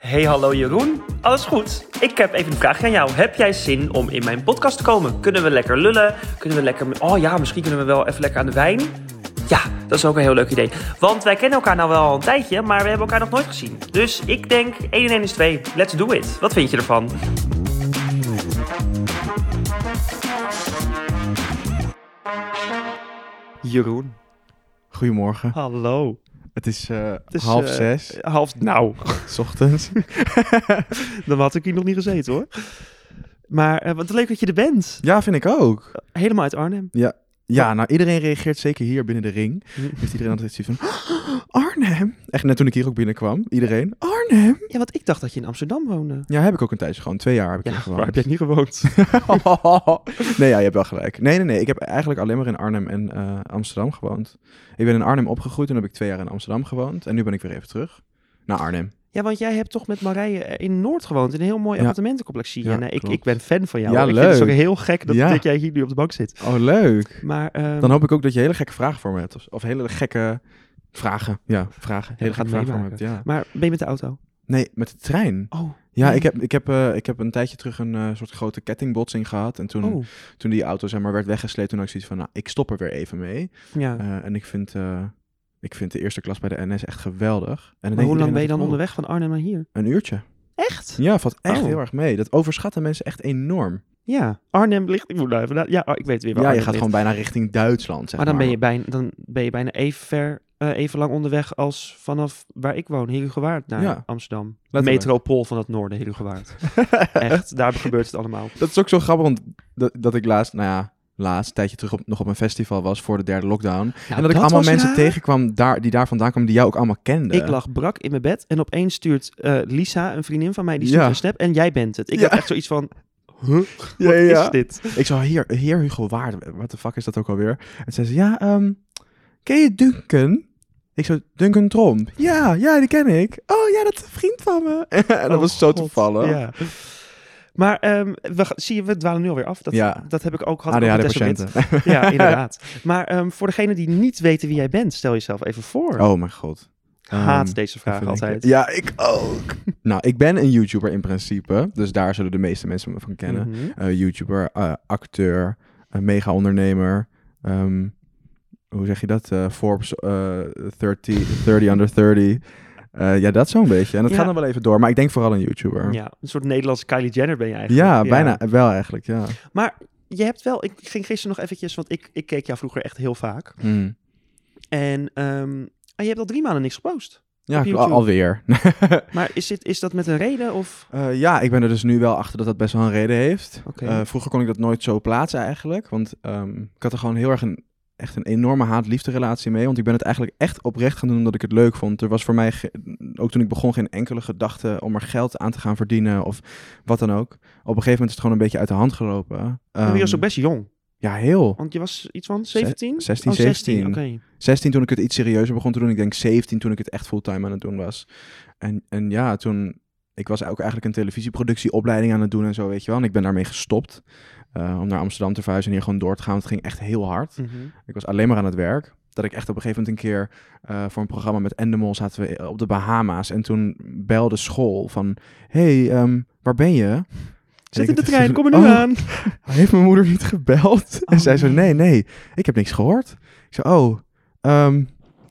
Hey, hallo Jeroen. Alles goed? Ik heb even een vraagje aan jou. Heb jij zin om in mijn podcast te komen? Kunnen we lekker lullen? Kunnen we lekker... Oh ja, misschien kunnen we wel even lekker aan de wijn. Ja, dat is ook een heel leuk idee. Want wij kennen elkaar nou wel al een tijdje, maar we hebben elkaar nog nooit gezien. Dus ik denk 1 en 1 is 2. Let's do it. Wat vind je ervan? Jeroen, Goedemorgen. hallo. Het is, eh, Het is, half eh, zes, Half... Nou, s ochtends. dan had ik hier nog niet gezeten hoor. Maar eh, wat leuk dat je er bent. ja, vind ik ook. Helemaal uit Arnhem. Ja, nou iedereen reageert zeker hier binnen de ring. Heeft iedereen altijd zoiets van, "Oh, Arnhem. Echt net toen ik hier ook binnenkwam, iedereen, Arnhem. Ja, want ik dacht dat je in Amsterdam woonde. Ja, heb ik ook een tijdje gewoon. Twee jaar heb ik Ja, hier waar gewoond. heb jij niet gewoond? nee, ja, je hebt wel gelijk. Nee, nee, nee. Ik heb eigenlijk alleen maar in Arnhem en eh, Amsterdam gewoond. Ik ben in Arnhem opgegroeid en heb ik twee jaar in Amsterdam gewoond. En nu ben ik weer even terug naar Arnhem. Ja, want jij hebt toch met Marije in Noord gewoond, in een heel mooi Ja. appartementencomplex. zie je. Ja, En, ik, ik ben fan van jou. Ja, ik vind het ook leuk. heel gek dat, Ja. dat jij hier nu op de bank zit. Oh, leuk. Maar, ehm, Dan hoop ik ook dat je hele gekke vragen voor me hebt. Of, of hele gekke vragen. Ja, vragen. Hele het vragen hebt, ja. maar ben je met de auto? Nee, met de trein. Oh. Ja, nee. ik heb, ik, heb, eh, ik heb een tijdje terug een eh, soort grote kettingbotsing gehad. En toen, Oh, toen die auto zeg maar, werd weggesleept, toen had ik zoiets van, nou, ik stop er weer even mee. ja. Eh, en ik vind, ik vind de eerste klas bij de NS echt geweldig. En maar hoe lang ben je dan onderweg van Arnhem naar hier? oh, Een uurtje. Echt? Ja, valt echt Oh. heel erg mee. Dat overschatten mensen echt enorm. Ja. Arnhem ligt... Ik moet even... na- Ja, oh, ik weet weer waar Ja, je gaat ligt. gewoon bijna richting Duitsland, zeg Maar dan maar. ben je bijna, dan ben je bijna even ver, eh, even lang onderweg als vanaf waar ik woon, Herugewaard, naar Ja, Amsterdam. letterlijk. Metropool van het noorden, Herugewaard. Echt, daar gebeurt het allemaal. Dat is ook zo grappig, want dat, dat ik laatst, nou ja, laatst, een tijdje terug op, nog op een festival was voor de derde lockdown. en dat ik allemaal mensen raar. tegenkwam daar, die daar vandaan kwamen, die jou ook allemaal kenden. Ik lag brak in mijn bed en opeens stuurt eh, Lisa, een vriendin van mij, die stuurt Ja. een snap en jij bent het. Ik Ja. had echt zoiets van, huh? Ja, wat ja, ja. is dit? Ik zou hier, heer Hugo Waard, wat de fuck is dat ook alweer? En zei ze, ja, ehm, ken je Duncan? Ik zo, Duncan Tromp. Ja, ja, die ken ik. Oh ja, dat is een vriend van me. en dat Oh, was zo God. toevallig. Ja. Maar ehm, we, ga- zie je, we dwalen nu alweer af. Dat, Ja. dat heb ik ook gehad. over Tesselbit. ADHD-patiënten. Ja, inderdaad. Maar ehm, voor degenen die niet weten wie jij bent, stel jezelf even voor. Oh mijn god. Haat Ehm, deze vraag altijd. Ja, ik ook. nou, ik ben een YouTuber in principe. Dus daar zullen de meeste mensen me van kennen. Mhm. Eh, YouTuber, eh, acteur, een mega-ondernemer. Hoe zeg je dat? Eh, Forbes eh 30, 30 under 30. Eh, ja, dat zo'n beetje. En dat Ja. gaat dan wel even door. Maar ik denk vooral een YouTuber. Ja, een soort Nederlandse Kylie Jenner ben je eigenlijk. Ja, bijna wel eigenlijk, ja. Maar je hebt wel, ik ging gisteren nog eventjes, want ik, ik keek jou vroeger echt heel vaak. Hmm. En ehm, je hebt al drie maanden niks gepost. Ja, al- alweer. Maar is, dit, is dat met een reden of? Eh, ja, ik ben er dus nu wel achter dat dat best wel een reden heeft. Vroeger kon ik dat nooit zo plaatsen eigenlijk. Want ehm, ik had er gewoon heel erg een, echt een enorme haat-liefde relatie mee. Want ik ben het eigenlijk echt oprecht gaan doen omdat ik het leuk vond. Er was voor mij, ook toen ik begon, geen enkele gedachte om er geld aan te gaan verdienen of wat dan ook. Op een gegeven moment is het gewoon een beetje uit de hand gelopen. Je was Ehm, ook best jong, Ja, heel. want je was iets van 17? 16, oh, 17. Oké. 16 toen ik het iets serieuzer begon te doen. Ik denk 17 toen ik het echt fulltime aan het doen was. En, en ja, toen... Ik was ook eigenlijk een televisieproductieopleiding aan het doen en zo, weet je wel. En ik ben daarmee gestopt. eh, om naar Amsterdam te verhuizen en hier gewoon door te gaan. Want het ging echt heel hard. Mhm. Ik was alleen maar aan het werk. Dat ik echt op een gegeven moment een keer eh, voor een programma met Endemol zaten we op de Bahama's. En toen belde school van, hey, ehm, waar ben je? Ik in de trein, kom er nu "Oh, aan. heeft mijn moeder niet gebeld? Oh, en zij zo, nee. nee, ik heb niks gehoord. Ik zei, oh, ehm,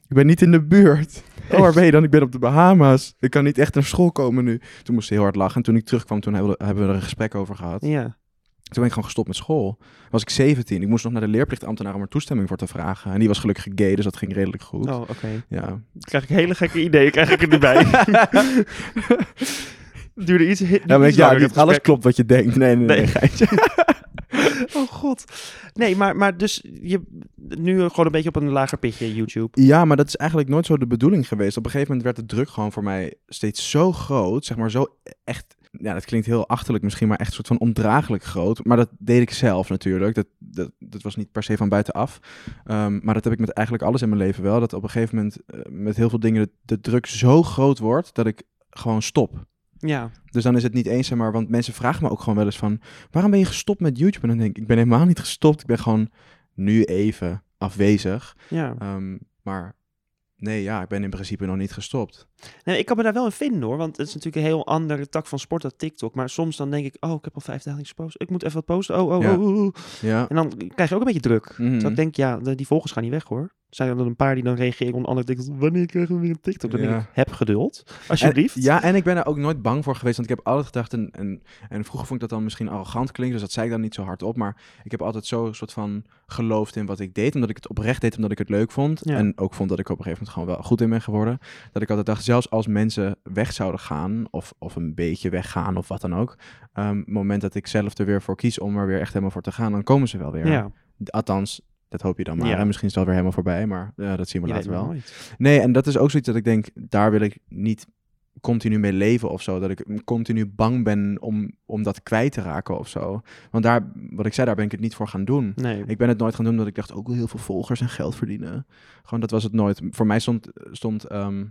ik ben niet in de buurt. Oh, waar ben je dan? Ik ben op de Bahama's. Ik kan niet echt naar school komen nu. Toen moest ze heel hard lachen. En toen ik terugkwam, toen hebben we, hebben we er een gesprek over gehad. Ja. Toen ben ik gewoon gestopt met school. Was ik 17. Ik moest nog naar de leerplichtambtenaar om er toestemming voor te vragen. En die was gelukkig gay, dus dat ging redelijk goed. Oh, oké. Ja. Dan krijg ik hele gekke ideeën, krijg ik er nu bij. Duurde iets, Ja, maar ik- iets ja, niet alles klopt wat je denkt. Nee, nee, nee. Nee. Oh god. Nee, maar, maar dus je nu gewoon een beetje op een lager pitje YouTube. Ja, maar dat is eigenlijk nooit zo de bedoeling geweest. Op een gegeven moment werd de druk gewoon voor mij steeds zo groot. Zeg maar zo echt. Ja, dat klinkt heel achterlijk misschien, maar echt soort van ondraaglijk groot. Maar dat deed ik zelf natuurlijk. Dat, dat, dat was niet per se van buitenaf. Ehm, maar dat heb ik met eigenlijk alles in mijn leven wel. Dat op een gegeven moment eh, met heel veel dingen de druk zo groot wordt dat ik gewoon stop. Ja. Dus dan is het niet eens, zeg maar, want mensen vragen me ook gewoon wel eens van, waarom ben je gestopt met YouTube? En dan denk ik, ik ben helemaal niet gestopt. Ik ben gewoon nu even afwezig. Ja. Ehm, maar nee, ja, ik ben in principe nog niet gestopt. Nee, ik kan me daar wel in vinden hoor, want het is natuurlijk een heel andere tak van sport dan TikTok. Maar soms dan denk ik, oh, ik heb al vijf dagen gepost. Ik moet even wat posten. Oh, oh, Ja. oh, oh, oh. Ja. En dan krijg je ook een beetje druk. Mhm. Dus ik denk, ja, die volgers gaan niet weg hoor. Zijn er dan een paar die dan reageren onder andere denken, wanneer krijgen we weer een TikTok? Dan denk Ja. ik, heb geduld, alsjeblieft. En, ja, en ik ben er ook nooit bang voor geweest. Want ik heb altijd gedacht, en, en, en vroeger vond ik dat dan misschien arrogant klinken, dus dat zei ik dan niet zo hard op. Maar ik heb altijd zo een soort van geloofd in wat ik deed, omdat ik het oprecht deed, omdat ik het leuk vond. Ja. En ook vond dat ik op een gegeven moment gewoon wel goed in ben geworden. Dat ik altijd dacht, zelfs als mensen weg zouden gaan, of, of een beetje weggaan, of wat dan ook. het moment dat ik zelf er weer voor kies om er weer echt helemaal voor te gaan, dan komen ze wel weer. ja, Althans, dat hoop je dan maar. Ja. En misschien is het wel weer helemaal voorbij, maar ja, dat zien we later wel. nooit. Nee, en dat is ook zoiets dat ik denk, daar wil ik niet continu mee leven of zo. Dat ik continu bang ben om, om dat kwijt te raken of zo. Want daar, wat ik zei, daar ben ik het niet voor gaan doen. Nee, Ik ben het nooit gaan doen omdat ik dacht, ook wil heel veel volgers en geld verdienen. Gewoon, dat was het nooit. Voor mij stond, stond ehm,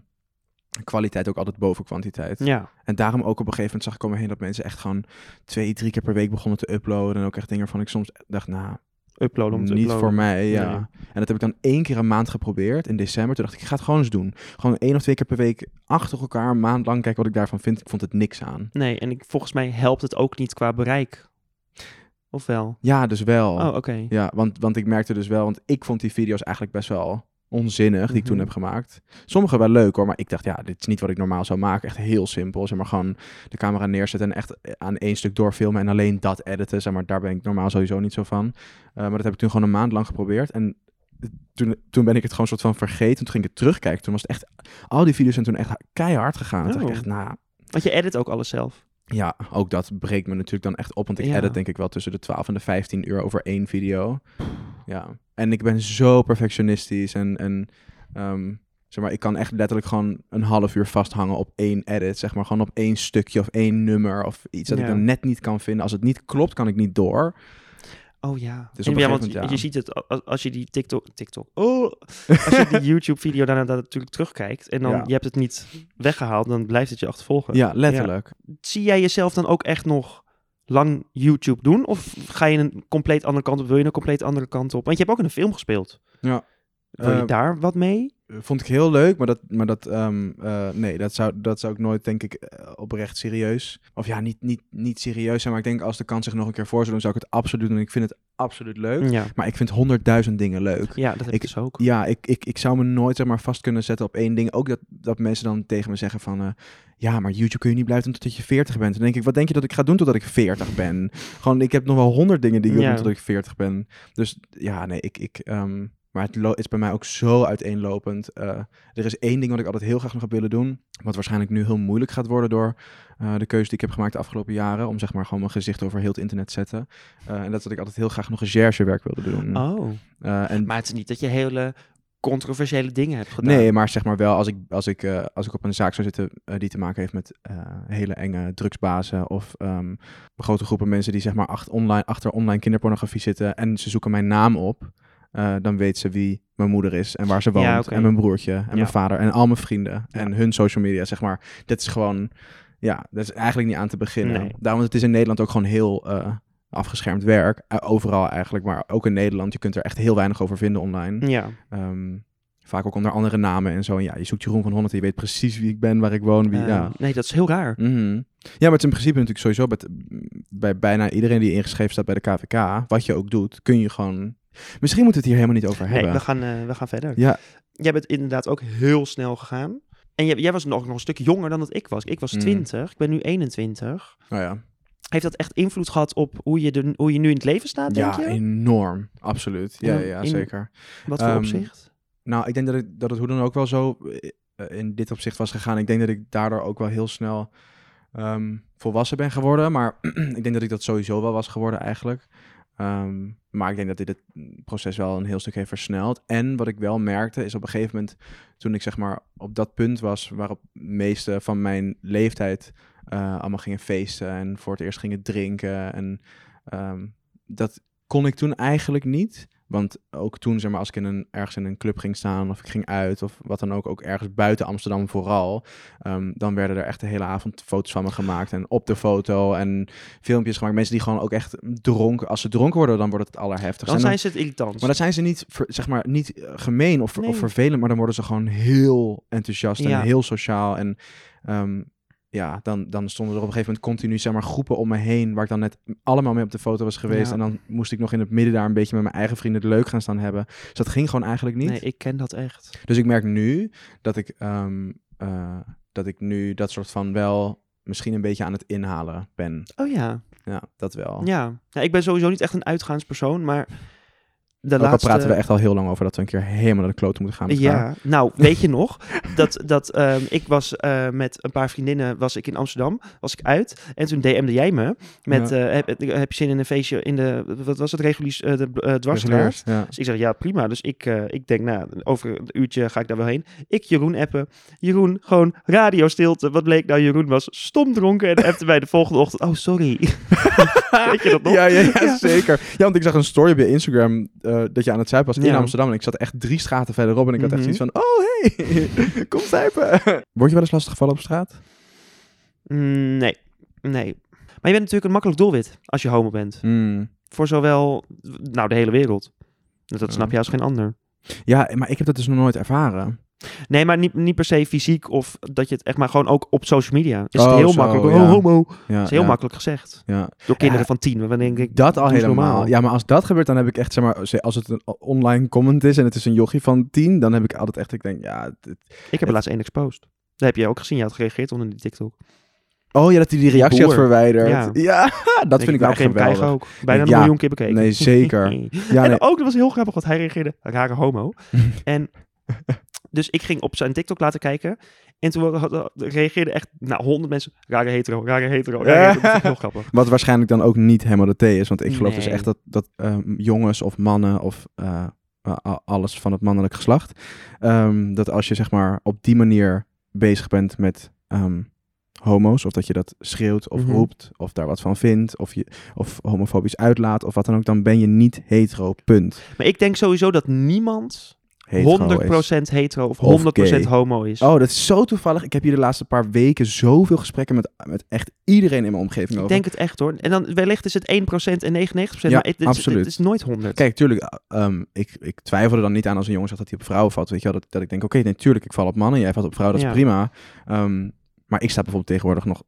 kwaliteit ook altijd boven kwantiteit. ja, En daarom ook op een gegeven moment zag ik om me heen dat mensen echt gewoon twee, drie keer per week begonnen te uploaden. En ook echt dingen van ik soms dacht, nou, uploaden om te niet uploaden. voor mij, ja. Nee. En dat heb ik dan één keer een maand geprobeerd in december. Toen dacht ik, ik ga het gewoon eens doen. Gewoon één of twee keer per week achter elkaar, een maand lang kijken wat ik daarvan vind. Ik vond het niks aan. Nee, en ik, volgens mij helpt het ook niet qua bereik. Of wel? Ja, dus wel. Oh, oké. Ja, want, want ik merkte dus wel, want ik vond die video's eigenlijk best wel onzinnig die ik toen Mhm. heb gemaakt. Sommige wel leuk hoor, maar ik dacht, ja, dit is niet wat ik normaal zou maken. Echt heel simpel. Zeg maar gewoon de camera neerzetten en echt aan één stuk doorfilmen en alleen dat editen. Zeg maar, daar ben ik normaal sowieso niet zo van. Uh, maar dat heb ik toen gewoon een maand lang geprobeerd. En toen, toen ben ik het gewoon soort van vergeten. Toen ging ik het terugkijken. Toen was het echt, al die video's zijn toen echt keihard gegaan. Toen dacht ik Oh. echt, nou, Want je edit ook alles zelf. ja, ook dat breekt me natuurlijk dan echt op. Want ik Ja. edit denk ik wel tussen de 12 en de 15 uur over één video. Ja, en ik ben zo perfectionistisch en, en ehm, zeg maar, ik kan echt letterlijk gewoon een half uur vasthangen op één edit. Zeg maar, gewoon op één stukje of één nummer of iets dat ik dan net niet kan vinden. Als het niet klopt, kan ik niet door. Oh ja. Dus En ja, want moment, ja. je ziet het als je die TikTok, TikTok, oh, als je die YouTube-video daarna natuurlijk terugkijkt en dan Ja. je hebt het niet weggehaald, dan blijft het je achtervolgen. Ja, letterlijk. Zie jij jezelf dan ook echt nog lang YouTube doen? Of ga je een compleet andere kant op? Wil je een compleet andere kant op? Want je hebt ook in een film gespeeld. Ja. Wil je Eh, daar wat mee? Vond ik heel leuk, maar dat, maar dat ehm, eh, nee, dat zou, dat zou ik nooit, denk ik, eh, oprecht serieus. Of ja, niet, niet, niet serieus zijn, maar ik denk als de kans zich nog een keer voor zou doen, zou ik het absoluut doen. Ik vind het absoluut leuk. Ja. Maar ik vind honderdduizend dingen leuk. ja, dat heb ik dus ook. Ja, ik, ik, ik zou me nooit zeg maar, vast kunnen zetten op één ding. Ook dat, dat mensen dan tegen me zeggen van... eh, ja, maar YouTube kun je niet blijven doen tot je 40 bent. Dan denk ik, wat denk je dat ik ga doen totdat ik 40 ben? Gewoon, ik heb nog wel honderd dingen die ik wil doen totdat ik 40 ben. Dus ja, nee, ik... ik ehm, maar het is bij mij ook zo uiteenlopend. Eh, er is één ding wat ik altijd heel graag nog heb willen doen. Wat waarschijnlijk nu heel moeilijk gaat worden door eh, de keuze die ik heb gemaakt de afgelopen jaren. Om zeg maar gewoon mijn gezicht over heel het internet te zetten. Eh, en dat is dat ik altijd heel graag nog recherchewerk wilde doen. Oh, Eh, en maar het is niet dat je hele controversiële dingen hebt gedaan. Nee, maar zeg maar wel, als ik, als ik, eh, als ik op een zaak zou zitten die te maken heeft met eh, hele enge drugsbazen of ehm, grote groepen mensen die zeg maar achter online, achter online kinderpornografie zitten en ze zoeken mijn naam op, eh, dan weet ze wie mijn moeder is en waar ze woont Ja, en mijn broertje en Ja. mijn vader en al mijn vrienden en hun social media, zeg maar. Dat is gewoon, ja, dat is eigenlijk niet aan te beginnen. Nee. Daarom het is in Nederland ook gewoon heel eh, afgeschermd werk, Eh, overal eigenlijk, maar ook in Nederland. Je kunt er echt heel weinig over vinden online. Ja, Ehm, vaak ook onder andere namen en zo. En ja, je zoekt Jeroen van Honderd en je weet precies wie ik ben, waar ik woon. Wie, ja. nee, dat is heel raar. Mhm. ja, maar het is in principe natuurlijk sowieso bij, bij bijna iedereen die ingeschreven staat bij de KVK, wat je ook doet, kun je gewoon... Misschien moeten we het hier helemaal niet over Nee, hebben. we gaan, eh, we gaan verder. Ja, Jij bent inderdaad ook heel snel gegaan. En jij, jij was nog, nog een stuk jonger dan dat ik was. Ik was Mm. 20, ik ben nu 21. nou ja. Heeft dat echt invloed gehad op hoe je, de, hoe je nu in het leven staat, denk Ja, je? enorm. Absoluut. Ja, Ja, ja, ja, zeker. Wat voor Ehm, opzicht? Nou, ik denk dat, ik, dat het hoe dan ook wel zo eh, in dit opzicht was gegaan. Ik denk dat ik daardoor ook wel heel snel ehm, volwassen ben geworden. Maar ik denk dat ik dat sowieso wel was geworden eigenlijk. Ehm, maar ik denk dat dit het proces wel een heel stuk heeft versneld. En wat ik wel merkte is op een gegeven moment, toen ik zeg maar op dat punt was waarop de meeste van mijn leeftijd eh, allemaal gingen feesten en voor het eerst gingen drinken. En ehm, dat kon ik toen eigenlijk niet. Want ook toen, zeg maar, als ik in een, ergens in een club ging staan of ik ging uit of wat dan ook, ook ergens buiten Amsterdam vooral, ehm, dan werden er echt de hele avond foto's van me gemaakt en op de foto en filmpjes gemaakt. Mensen die gewoon ook echt dronken, als ze dronken worden, dan wordt het het allerheftigst. Dan zijn ze het irritant. maar dan zijn ze niet, zeg maar, niet eh, gemeen of, Nee. of vervelend, maar dan worden ze gewoon heel enthousiast Ja. en heel sociaal. En ehm, ja, dan, dan stonden er op een gegeven moment continu, zeg maar, groepen om me heen, waar ik dan net allemaal mee op de foto was geweest. Ja. En dan moest ik nog in het midden daar een beetje met mijn eigen vrienden het leuk gaan staan hebben. Dus dat ging gewoon eigenlijk niet. Nee, ik ken dat echt. Dus ik merk nu dat ik, ehm, eh, dat ik nu dat soort van wel misschien een beetje aan het inhalen ben. Oh ja. Ja, dat wel. Ja. ja. Ik ben sowieso niet echt een uitgaanspersoon, maar de Ook al laatste... praten we echt al heel lang over dat we een keer helemaal naar de kloten moeten gaan. Ja, nou, weet je nog dat, dat ehm, ik was eh, met een paar vriendinnen was ik in Amsterdam, was ik uit en toen DM'de jij me met Ja. eh, heb, heb je zin in een feestje in de wat was het reguliers eh, de Ja. Dus ik zeg ja prima, dus ik, ik denk nou over een uurtje ga ik daar wel heen. Ik Jeroen appen, Jeroen gewoon radiostilte. Wat bleek nou Jeroen was stom dronken en appte mij de volgende ochtend. Oh sorry, weet je dat nog? Ja, ja, ja, Ja. zeker. Ja, want ik zag een story op je Instagram eh, dat je aan het zuipen was in Ja. Amsterdam. En ik zat echt drie straten verderop en ik had echt Mhm. zoiets van, oh hey, kom zuipen. Word je wel eens lastig gevallen op straat? Mm, nee, nee. Maar je bent natuurlijk een makkelijk doelwit als je homo bent. Hmm. Voor zowel, nou, de hele wereld. Dat, snap je als geen ander. Ja, maar ik heb dat dus nog nooit ervaren. Nee, maar niet, niet per se fysiek of dat je het echt, maar gewoon ook op social media. Is Oh, het heel zo, makkelijk. ja. Oh, homo. Ja, is heel ja, makkelijk gezegd. Ja. Door kinderen van tien. Denk ik, Dat al helemaal. normaal. Ja, maar als dat gebeurt, dan heb ik echt, zeg maar, als het een online comment is en het is een jochie van tien, dan heb ik altijd echt, ik denk, ja, ik heb laatst één exposed. Dat heb je ook gezien. Je had gereageerd onder die TikTok. oh ja, dat hij die reactie had verwijderd. Ja. Ja, dat Denk vind ik nou, wel geweldig. ook bijna een Ja. miljoen keer bekeken. Nee, zeker. Ja, en nee. ook, dat was heel grappig, want hij reageerde, rare homo. en dus ik ging op zijn TikTok laten kijken. En toen reageerden echt, nou, honderd mensen, rare hetero, rare hetero, rare hetero. Dat heel grappig. Wat waarschijnlijk dan ook niet helemaal de thee is. Want ik geloof dus echt dat, dat ehm, jongens of mannen of eh, alles van het mannelijk geslacht. ehm, dat als je zeg maar op die manier bezig bent met ehm, homo's. Of dat je dat schreeuwt of Mhm. roept. Of daar wat van vindt. Of, je, of homofobisch uitlaat. Of wat dan ook. Dan ben je niet hetero. Punt. Maar ik denk sowieso dat niemand Hetero 100% hetero of Of 100% gay. homo is. Oh, dat is zo toevallig. Ik heb hier de laatste paar weken zoveel gesprekken met, met echt iedereen in mijn omgeving ik over. denk het echt hoor. En dan wellicht is het 1% en 99%, Ja, maar het, het, is- absoluut. het is nooit 100. Kijk, tuurlijk, ehm, ik, ik twijfel er dan niet aan als een jongen zegt dat hij op vrouwen valt. Weet je wel, dat, dat ik denk, oké, natuurlijk, ik val op mannen, jij valt op vrouwen, dat is Ja. prima. Ehm, maar ik sta bijvoorbeeld tegenwoordig nog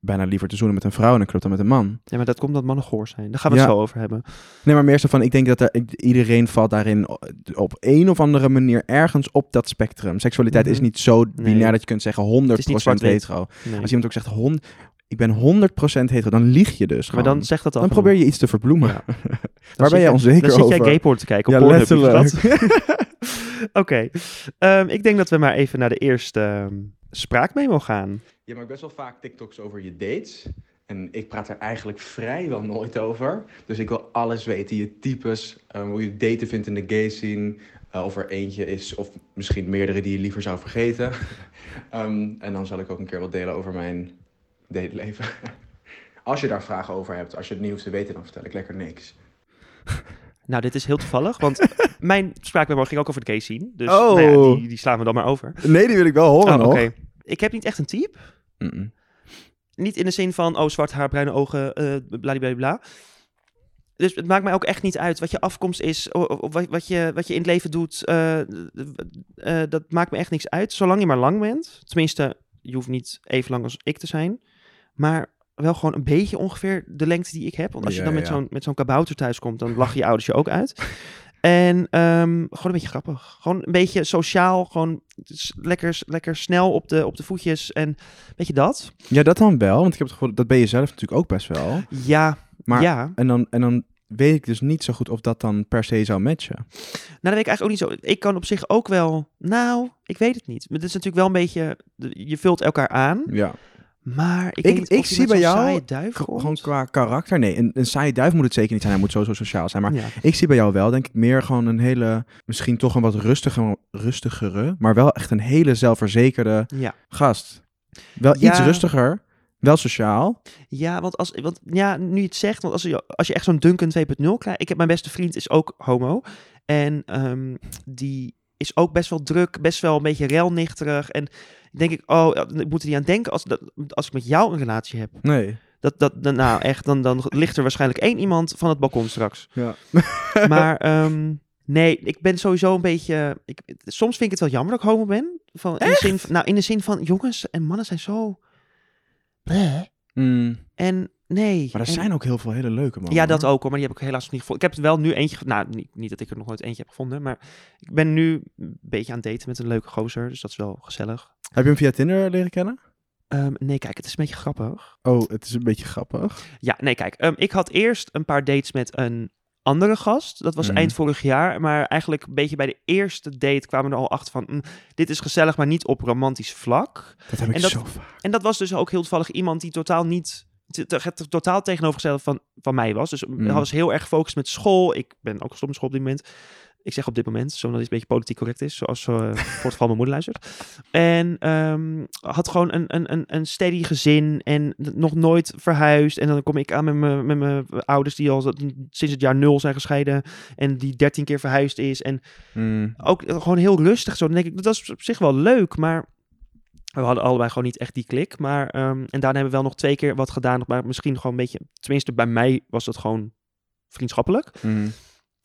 bijna liever te zoenen met een vrouw in een club dan met een man. Ja, maar dat komt dat mannen goor zijn. Daar gaan we het zo over hebben. Nee, maar meer zo van, ik denk dat er, iedereen valt daarin op een of andere manier ergens op dat spectrum. Seksualiteit is Mhm. niet zo binair Nee. dat je kunt zeggen 100% Het is niet zwart-wit. hetero. Nee. Als iemand ook zegt, hond, ik ben 100% hetero, dan lieg je dus maar dan zegt dat al dan probeer je iets te verbloemen. Ja. Dan Waar ben jij onzeker Dan zit jij over? gayporn te kijken op Ja, letterlijk. Oké. Ehm, ik denk dat we maar even naar de eerste ehm, spraakmemo gaan. Je maakt best wel vaak TikToks over je dates. En ik praat er eigenlijk vrijwel nooit over. Dus ik wil alles weten. Je types, eh, hoe je daten vindt in de gay scene. eh, of er eentje is, of misschien meerdere die je liever zou vergeten. Ehm, en dan zal ik ook een keer wat delen over mijn dateleven. Als je daar vragen over hebt, als je het hoeft te weten, dan vertel ik lekker niks. Nou, dit is heel toevallig, want mijn spraakmemo ging ook over de gay scene. Dus Oh. nou ja, die, die slaan we dan maar over. Nee, die wil ik wel horen Oh, Oké. Ik heb niet echt een type. Niet in de zin van, oh, zwart haar, bruine ogen, eh bladibladibla. Dus het maakt mij ook echt niet uit wat je afkomst is, o- o- wat, wat, je, wat je in het leven doet. eh, eh, dat maakt me echt niks uit, zolang je maar lang bent. Tenminste, je hoeft niet even lang als ik te zijn. Maar wel gewoon een beetje ongeveer de lengte die ik heb. Want als je dan met zo'n met zo'n kabouter thuis komt, dan lachen je ouders je ook uit. En ehm, gewoon een beetje grappig. Gewoon een beetje sociaal. Gewoon lekker, lekker snel op de, op de voetjes. En weet je dat? Ja, dat dan wel. Want ik heb het gevoel, dat ben je zelf natuurlijk ook best wel. Ja, Maar, ja. en, dan, en dan weet ik dus niet zo goed of dat dan per se zou matchen. Nou, dat weet ik eigenlijk ook niet zo. Ik kan op zich ook wel... Nou, ik weet het niet. Maar het is natuurlijk wel een beetje... Je vult elkaar aan. Ja. Maar ik, Ik- zie bij jou. Gewoon qua karakter. Nee, een, een saaie duif moet het zeker niet zijn. Hij moet sowieso sociaal zijn. Maar Ja. ik zie bij jou wel, denk ik, meer gewoon een hele... Misschien toch een wat rustiger, rustigere... maar wel echt een hele zelfverzekerde ja. gast. Wel Ja. iets rustiger, Wel sociaal. Ja, want als, want, ja, nu je het zegt, want als je, als je echt zo'n Duncan 2.0 krijgt. Ik heb mijn beste vriend is ook homo. En ehm, die is ook best wel druk, best wel een beetje relnichterig. En denk ik, oh, ik moet er niet aan denken als, dat, als ik met jou een relatie heb. Nee. Dat, dat, dan- nou echt, dan, dan ligt er waarschijnlijk één iemand van het balkon straks. Ja. Maar ehm, nee, ik ben sowieso een beetje. Ik, soms vind ik het wel jammer dat ik homo ben. Van, in, de zin, van- nou, in de zin van jongens en mannen zijn zo. Mm, En nee. maar er en- zijn ook heel veel hele leuke mannen. Ja, dat hoor. ook hoor, maar die heb ik helaas nog niet gevonden. Ik heb er wel nu eentje. Nou, niet, niet dat ik er nog nooit eentje heb gevonden, maar ik ben nu een beetje aan het daten met een leuke gozer, dus dat is wel gezellig. Heb je hem via Tinder leren kennen? Ehm, nee, kijk, het is een beetje grappig. Oh, het is een beetje grappig. Ja, nee, kijk. ehm, ik had eerst een paar dates met een andere gast. Dat was Mhm. eind vorig jaar. Maar eigenlijk een beetje bij de eerste date kwamen we er al achter van... mm, dit is gezellig, maar niet op romantisch vlak. Dat heb ik En dat- zo vaak. En dat was dus ook heel toevallig iemand die totaal niet... Het totaal tegenovergestelde van, van mij was. Dus Mhm. hij was heel erg gefocust met school. Ik ben ook gestopt met school op dit moment. Ik zeg op dit moment, zodat het een beetje politiek correct is. Zoals eh, voor het geval mijn moeder luistert. En ehm, had gewoon een, een, een, een steady gezin en nog nooit verhuisd. En dan kom ik aan met mijn, met mijn ouders die al sinds het jaar nul zijn gescheiden. En die dertien keer verhuisd is. En Mm, ook gewoon heel rustig zo. Dan denk ik, dat is op zich wel leuk, maar we hadden allebei gewoon niet echt die klik. Maar, ehm, en daarna hebben we wel nog twee keer wat gedaan, maar misschien gewoon een beetje, tenminste bij mij was het gewoon vriendschappelijk. mm.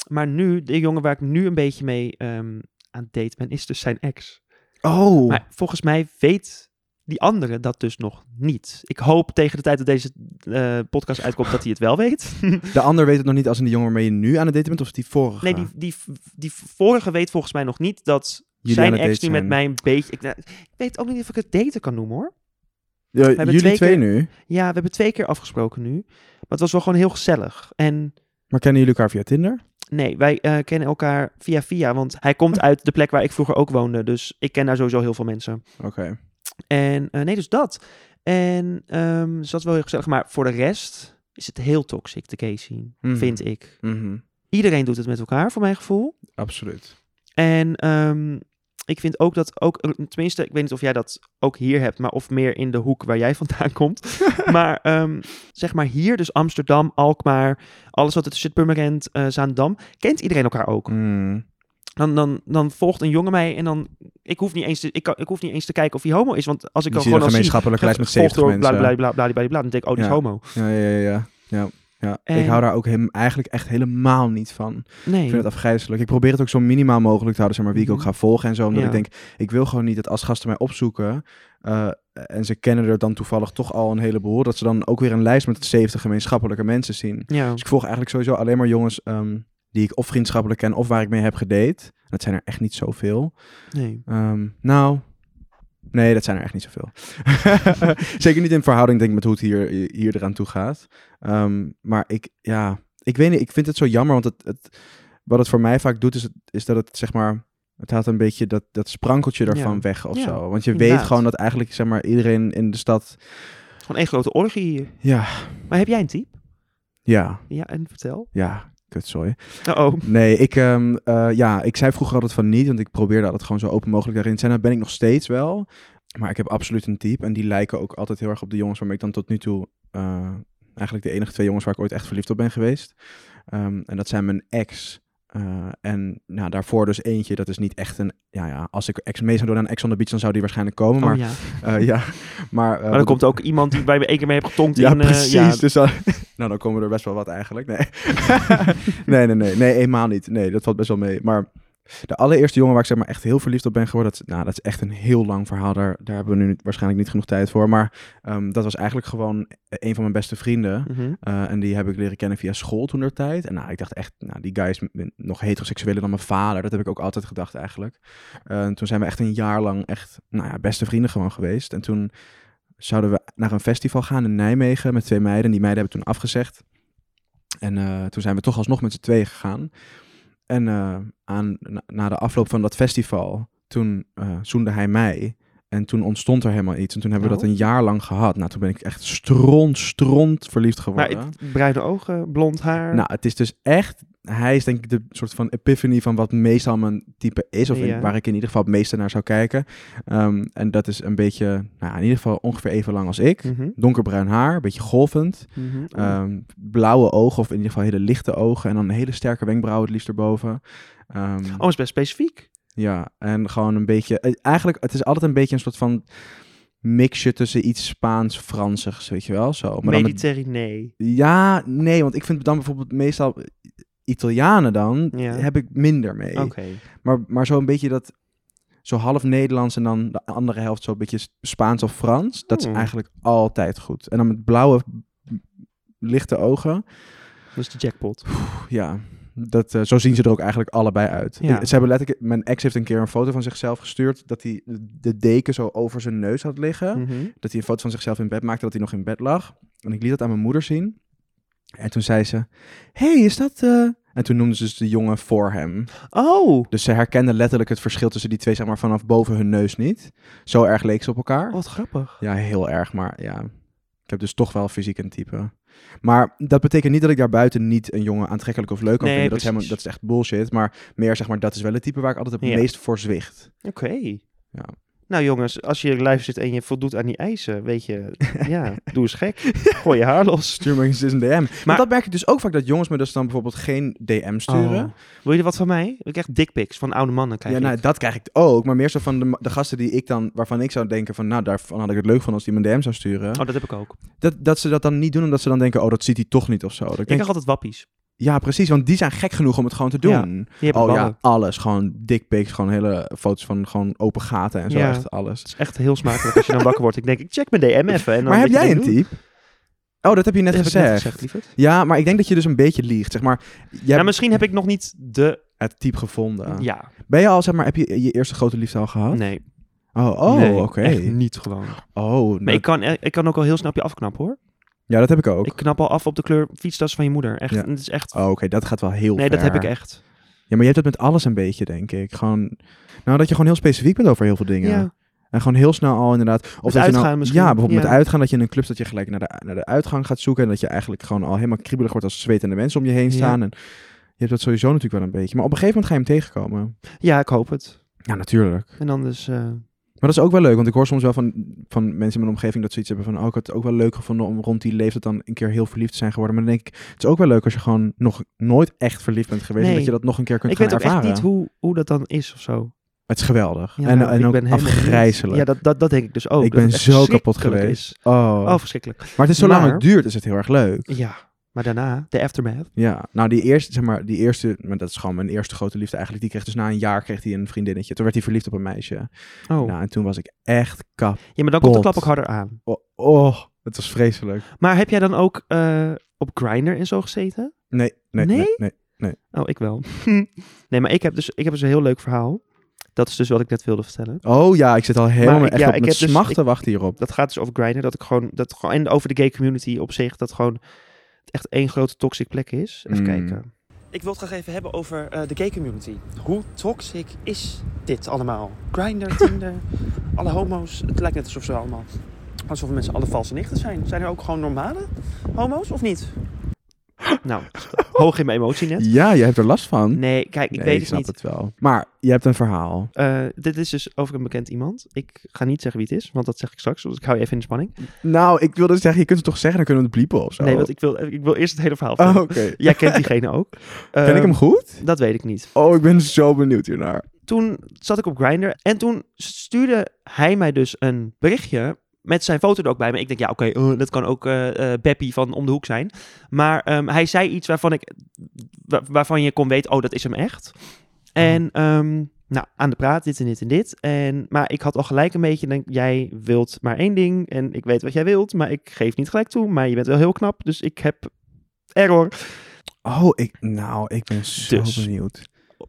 Maar nu, de jongen waar ik nu een beetje mee ehm, aan het daten ben, is dus zijn ex. Oh, Maar volgens mij weet die andere dat dus nog niet. Ik hoop tegen de tijd dat deze eh, podcast uitkomt dat hij het wel weet. de ander weet het nog niet als in de jongen waarmee je nu aan het daten bent of die vorige? Nee, die, die, die vorige weet volgens mij nog niet dat Jullie zijn ex daten nu met mij een beetje... Ik, nou, ik weet ook niet of ik het daten kan noemen hoor. Ja, jullie twee twee, keer- nu? Ja, we hebben twee keer afgesproken nu. Maar het was wel gewoon heel gezellig. En Maar kennen jullie elkaar via Tinder? nee, wij eh, kennen elkaar via via. Want hij komt uit de plek waar ik vroeger ook woonde. Dus ik ken daar sowieso heel veel mensen. Oké. En eh, nee, dus dat. En ehm dus dat is wel heel gezellig. Maar voor de rest is het heel toxic, de gay scene, Mhm. vind ik. Mhm. Iedereen doet het met elkaar, voor mijn gevoel. Absoluut. En ehm, ik vind ook dat ook, eh, tenminste, ik weet niet of jij dat ook hier hebt, maar of meer in de hoek waar jij vandaan komt. maar ehm, zeg maar hier, dus Amsterdam, Alkmaar, alles wat er tussen Purmerend, eh Zaandam, kent iedereen elkaar ook. Mm. Dan, dan, dan volgt een jongen mij en dan, ik hoef niet eens te, ik, kan, ik hoef niet eens te kijken of hij homo is, want als ik dan gewoon een al zie, gemeenschappelijke lijst met gevolgd 70 door mensen. bla bla bla bla bla bla, dan denk ik, oh, die is homo. Ja, ja, ja. ja. ja. Ja. Ik hou daar ook hem, eigenlijk echt helemaal niet van. Ik Nee. vind het afgrijzelijk. Ik probeer het ook zo minimaal mogelijk te houden, zeg maar, wie ik ook Mhm. ga volgen en zo. Omdat Ja. ik denk, ik wil gewoon niet dat als gasten mij opzoeken eh, en ze kennen er dan toevallig toch al een heleboel, dat ze dan ook weer een lijst met 70 gemeenschappelijke mensen zien. Ja. Dus ik volg eigenlijk sowieso alleen maar jongens ehm, die ik of vriendschappelijk ken of waar ik mee heb gedate. Dat zijn er echt niet zoveel. Nee. Ehm, nou, nee, dat zijn er echt niet zoveel. Zeker niet in verhouding, denk ik, met hoe het hier, hier eraan toe gaat. Ehm, maar ik, ja, ik weet niet, ik vind het zo jammer, want het, het, wat het voor mij vaak doet, is, het, is dat het, zeg maar, het haalt een beetje dat, dat sprankeltje ervan Ja. weg of Ja, zo. Want je inderdaad. weet gewoon dat eigenlijk, zeg maar, iedereen in de stad, Gewoon één grote orgie hier. ja, Maar heb jij een type? ja, Ja, en vertel. ja, kutzooi. Oh, Nee, ik, ehm, eh, ja, ik zei vroeger altijd van niet, want ik probeerde altijd gewoon zo open mogelijk daarin te zijn. Dat ben ik nog steeds wel. Maar ik heb absoluut een type. En die lijken ook altijd heel erg op de jongens waarmee ik dan tot nu toe... eh, eigenlijk de enige twee jongens waar ik ooit echt verliefd op ben geweest. Ehm, en dat zijn mijn ex. Eh, en nou, daarvoor dus eentje, dat is niet echt een... Ja, ja, als ik ex mee zou doen aan Ex on the Beach, dan zou die waarschijnlijk komen. oh Maar, ja. eh, ja, maar, eh, Maar dan komt ook iemand die bij me één keer mee heeft getonkt ja, in... precies. ja, Dus nou, dan komen er best wel wat eigenlijk. Nee. nee, nee, nee. Nee, eenmaal niet. Nee, dat valt best wel mee. Maar de allereerste jongen waar ik zeg maar echt heel verliefd op ben geworden, dat, nou, dat is echt een heel lang verhaal. Daar, daar hebben we nu waarschijnlijk niet genoeg tijd voor. Maar ehm, dat was eigenlijk gewoon een van mijn beste vrienden. Mhm. Eh, en die heb ik leren kennen via school toen der tijd. En nou, ik dacht echt, nou, die guy is nog heteroseksueler dan mijn vader. Dat heb ik ook altijd gedacht eigenlijk. Eh, en toen zijn we echt een jaar lang echt, nou ja, beste vrienden gewoon geweest. En toen zouden we naar een festival gaan in Nijmegen met twee meiden. En die meiden hebben toen afgezegd. En eh, toen zijn we toch alsnog met z'n tweeën gegaan. En eh, aan, na, na de afloop van dat festival, toen eh zoende hij mij. En toen ontstond er helemaal iets. En toen hebben we Oh. dat een jaar lang gehad. Nou, toen ben ik echt stront, stront verliefd Maar geworden. bruine ogen, blond haar. Nou, het is dus echt... Hij is denk ik de soort van epiphany van wat meestal mijn type is. Of in- waar ik in ieder geval het meeste naar zou kijken. Ehm, en dat is een beetje, nou, in ieder geval ongeveer even lang als ik. Mhm, Donkerbruin haar, een beetje golvend. mhm. Ehm, blauwe ogen, of in ieder geval hele lichte ogen. En dan hele sterke wenkbrauwen het liefst erboven. Ehm, oh, is best specifiek. Ja, en gewoon een beetje... eh, Eigenlijk, het is altijd een beetje een soort van mixje tussen iets Spaans-Fransigs, weet je wel? Zo. Maar Mediterranee. ja, nee, want ik vind dan bijvoorbeeld meestal Italianen dan, Ja. heb ik minder mee. Oké. Maar, maar zo een beetje dat, zo half Nederlands en dan de andere helft zo een beetje Spaans of Frans, dat is Hmm. eigenlijk altijd goed. En dan met blauwe, lichte ogen, Dat is de jackpot. ja, dat, eh, zo zien ze er ook eigenlijk allebei uit. Ja. Ze hebben letterlijk, mijn ex heeft een keer een foto van zichzelf gestuurd, dat hij de deken zo over zijn neus had liggen. Mhm. Dat hij een foto van zichzelf in bed maakte, dat hij nog in bed lag. En ik liet dat aan mijn moeder zien. En toen zei ze, hey, is dat... eh?" En toen noemde ze dus de jongen voor hem. Oh, Dus ze herkende letterlijk het verschil tussen die twee, zeg maar, vanaf boven hun neus niet. Zo erg leek ze op elkaar. wat grappig. Ja, heel erg, maar ja. Ik heb dus toch wel fysiek een type. Maar dat betekent niet dat ik daarbuiten niet een jongen aantrekkelijk of leuk kan Nee, vinden. Dat is, helemaal, dat is echt bullshit. Maar meer zeg maar, dat is wel het type waar ik altijd het Ja. meest voor zwicht. Oké. Ja. Nou jongens, als je luistert en je voldoet aan die eisen, weet je, ja, doe eens gek. Gooi je haar los. Stuur me eens een DM. Maar Maar- dat merk ik dus ook vaak, dat jongens me dus dan bijvoorbeeld geen DM sturen. Oh. Wil je er wat van mij? Ik krijg dickpics van oude mannen. Krijg Ja, nou, ik. dat krijg ik ook. Maar meer zo van de, de gasten die ik dan, waarvan ik zou denken van, nou, daarvan had ik het leuk van als die me een DM zou sturen. Oh, dat heb ik ook. Dat, dat ze dat dan niet doen, omdat ze dan denken, oh, dat ziet hij toch niet of zo. Dat ik Ik denk, krijg altijd wappies. Ja, precies, want die zijn gek genoeg om het gewoon te doen. Ja, oh ballen. ja, alles. Gewoon dickpics, gewoon hele foto's van gewoon open gaten en zo, Ja. echt alles. Het is echt heel smakelijk als je dan wakker wordt. Ik denk, ik check mijn DM even. En dan Maar heb jij een type? Oh, dat heb je net Dat gezegd. net gezegd, lieverd. Ja, maar ik denk dat je dus een beetje liegt, zeg maar. Hebt misschien heb ik nog niet de... het type gevonden. Ja, Ben je al, zeg maar, heb je je eerste grote liefde al gehad? nee. Oh, oh Nee, oké. niet gewoon. Oh, Maar dat- ik kan, ik kan ook al heel snel op je afknappen, hoor. Ja, dat heb ik ook. Ik knap al af op de kleur fietstas van je moeder. Echt, Ja. het is echt... Oh, oké, dat gaat wel heel nee, dat heb ik echt. Ja, maar je hebt het met alles een beetje, denk ik. Gewoon, nou, dat je gewoon heel specifiek bent over heel veel dingen. Ja. En gewoon heel snel al inderdaad. Of Met dat je nou, misschien. Ja, bijvoorbeeld Ja. met uitgaan. Dat je in een club dat je gelijk naar de, naar de uitgang gaat zoeken. En dat je eigenlijk gewoon al helemaal kriebelig wordt als zwetende mensen om je heen staan. En je hebt dat sowieso natuurlijk wel een beetje. Maar op een gegeven moment ga je hem tegenkomen. Ja, ik hoop het. Ja, natuurlijk. En dan dus... Maar dat is ook wel leuk. Want ik hoor soms wel van, van mensen in mijn omgeving dat ze iets hebben van... Oh, ik had het ook wel leuk gevonden om rond die leeftijd dan een keer heel verliefd te zijn geworden. Maar dan denk ik, het is ook wel leuk als je gewoon nog nooit echt verliefd bent geweest. En dat je dat nog een keer kunt ik gaan weet ook ervaren. echt niet hoe, hoe dat dan is of zo. Het is geweldig. Ja, en nou, en ik ook ben afgrijzelijk. Ja, dat, dat, dat denk ik dus ook. ik ben zo kapot geweest. Is. Oh. Oh, verschrikkelijk. Maar het is zolang Maar- het duurt, is het heel erg leuk. Ja, maar daarna, de aftermath. Ja, nou die eerste, zeg maar, die eerste, maar dat is gewoon mijn eerste grote liefde eigenlijk. Die kreeg dus na een jaar kreeg hij een vriendinnetje. Toen werd hij verliefd op een meisje. Oh. Nou, en toen was ik echt kap. ja, maar dan komt de klap ook harder aan. Oh, oh, het was vreselijk. Maar heb jij dan ook eh, op Grindr en zo gezeten? Nee, nee, nee, Nee? nee. Oh, ik wel. nee, maar ik heb, dus, ik heb dus een heel leuk verhaal. Dat is dus wat ik net wilde vertellen. Oh ja, ik zit al helemaal Maar echt ja, op ik met dus- smachten wachten hierop. Dat gaat dus over Grindr. Dat ik gewoon, dat gewoon, en over de gay community op zich, dat gewoon echt één grote toxic plek is. Even Mm. kijken. Ik wil het graag even hebben over eh, de gay community. Hoe toxic is dit allemaal? Grindr, Tinder, alle homo's. Het lijkt net alsof ze allemaal, alsof mensen alle valse nichten zijn. Zijn er ook gewoon normale homo's of niet? Nou, hoog in mijn emotie net. Ja, je hebt er last van. Nee, kijk, ik Nee, weet ik het snap niet. het wel. Maar je hebt een verhaal. Eh, dit is dus over een bekend iemand. Ik ga niet zeggen wie het is, want dat zeg ik straks. Dus ik hou je even in de spanning. Nou, ik wilde zeggen, je kunt het toch zeggen, dan kunnen we het bliepen of zo. Nee, want ik wil, ik wil eerst het hele verhaal Oh, vertellen. oké. Jij kent diegene ook. Ken ik Ehm, hem goed? Dat weet ik niet. Oh, ik ben zo benieuwd hiernaar. Toen zat ik op Grindr en toen stuurde hij mij dus een berichtje met zijn foto er ook bij me. Ik denk, ja, oké, eh, dat kan ook eh, Beppie van om de hoek zijn. Maar ehm, hij zei iets waarvan ik, wa- waarvan je kon weten, oh, dat is hem echt. En ehm, nou, aan de praat, dit en dit en dit. En, maar ik had al gelijk een beetje, denk, jij wilt maar één ding en ik weet wat jij wilt, maar ik geef niet gelijk toe. Maar je bent wel heel knap, dus ik heb error. Oh, ik, nou, ik ben zo Dus. benieuwd.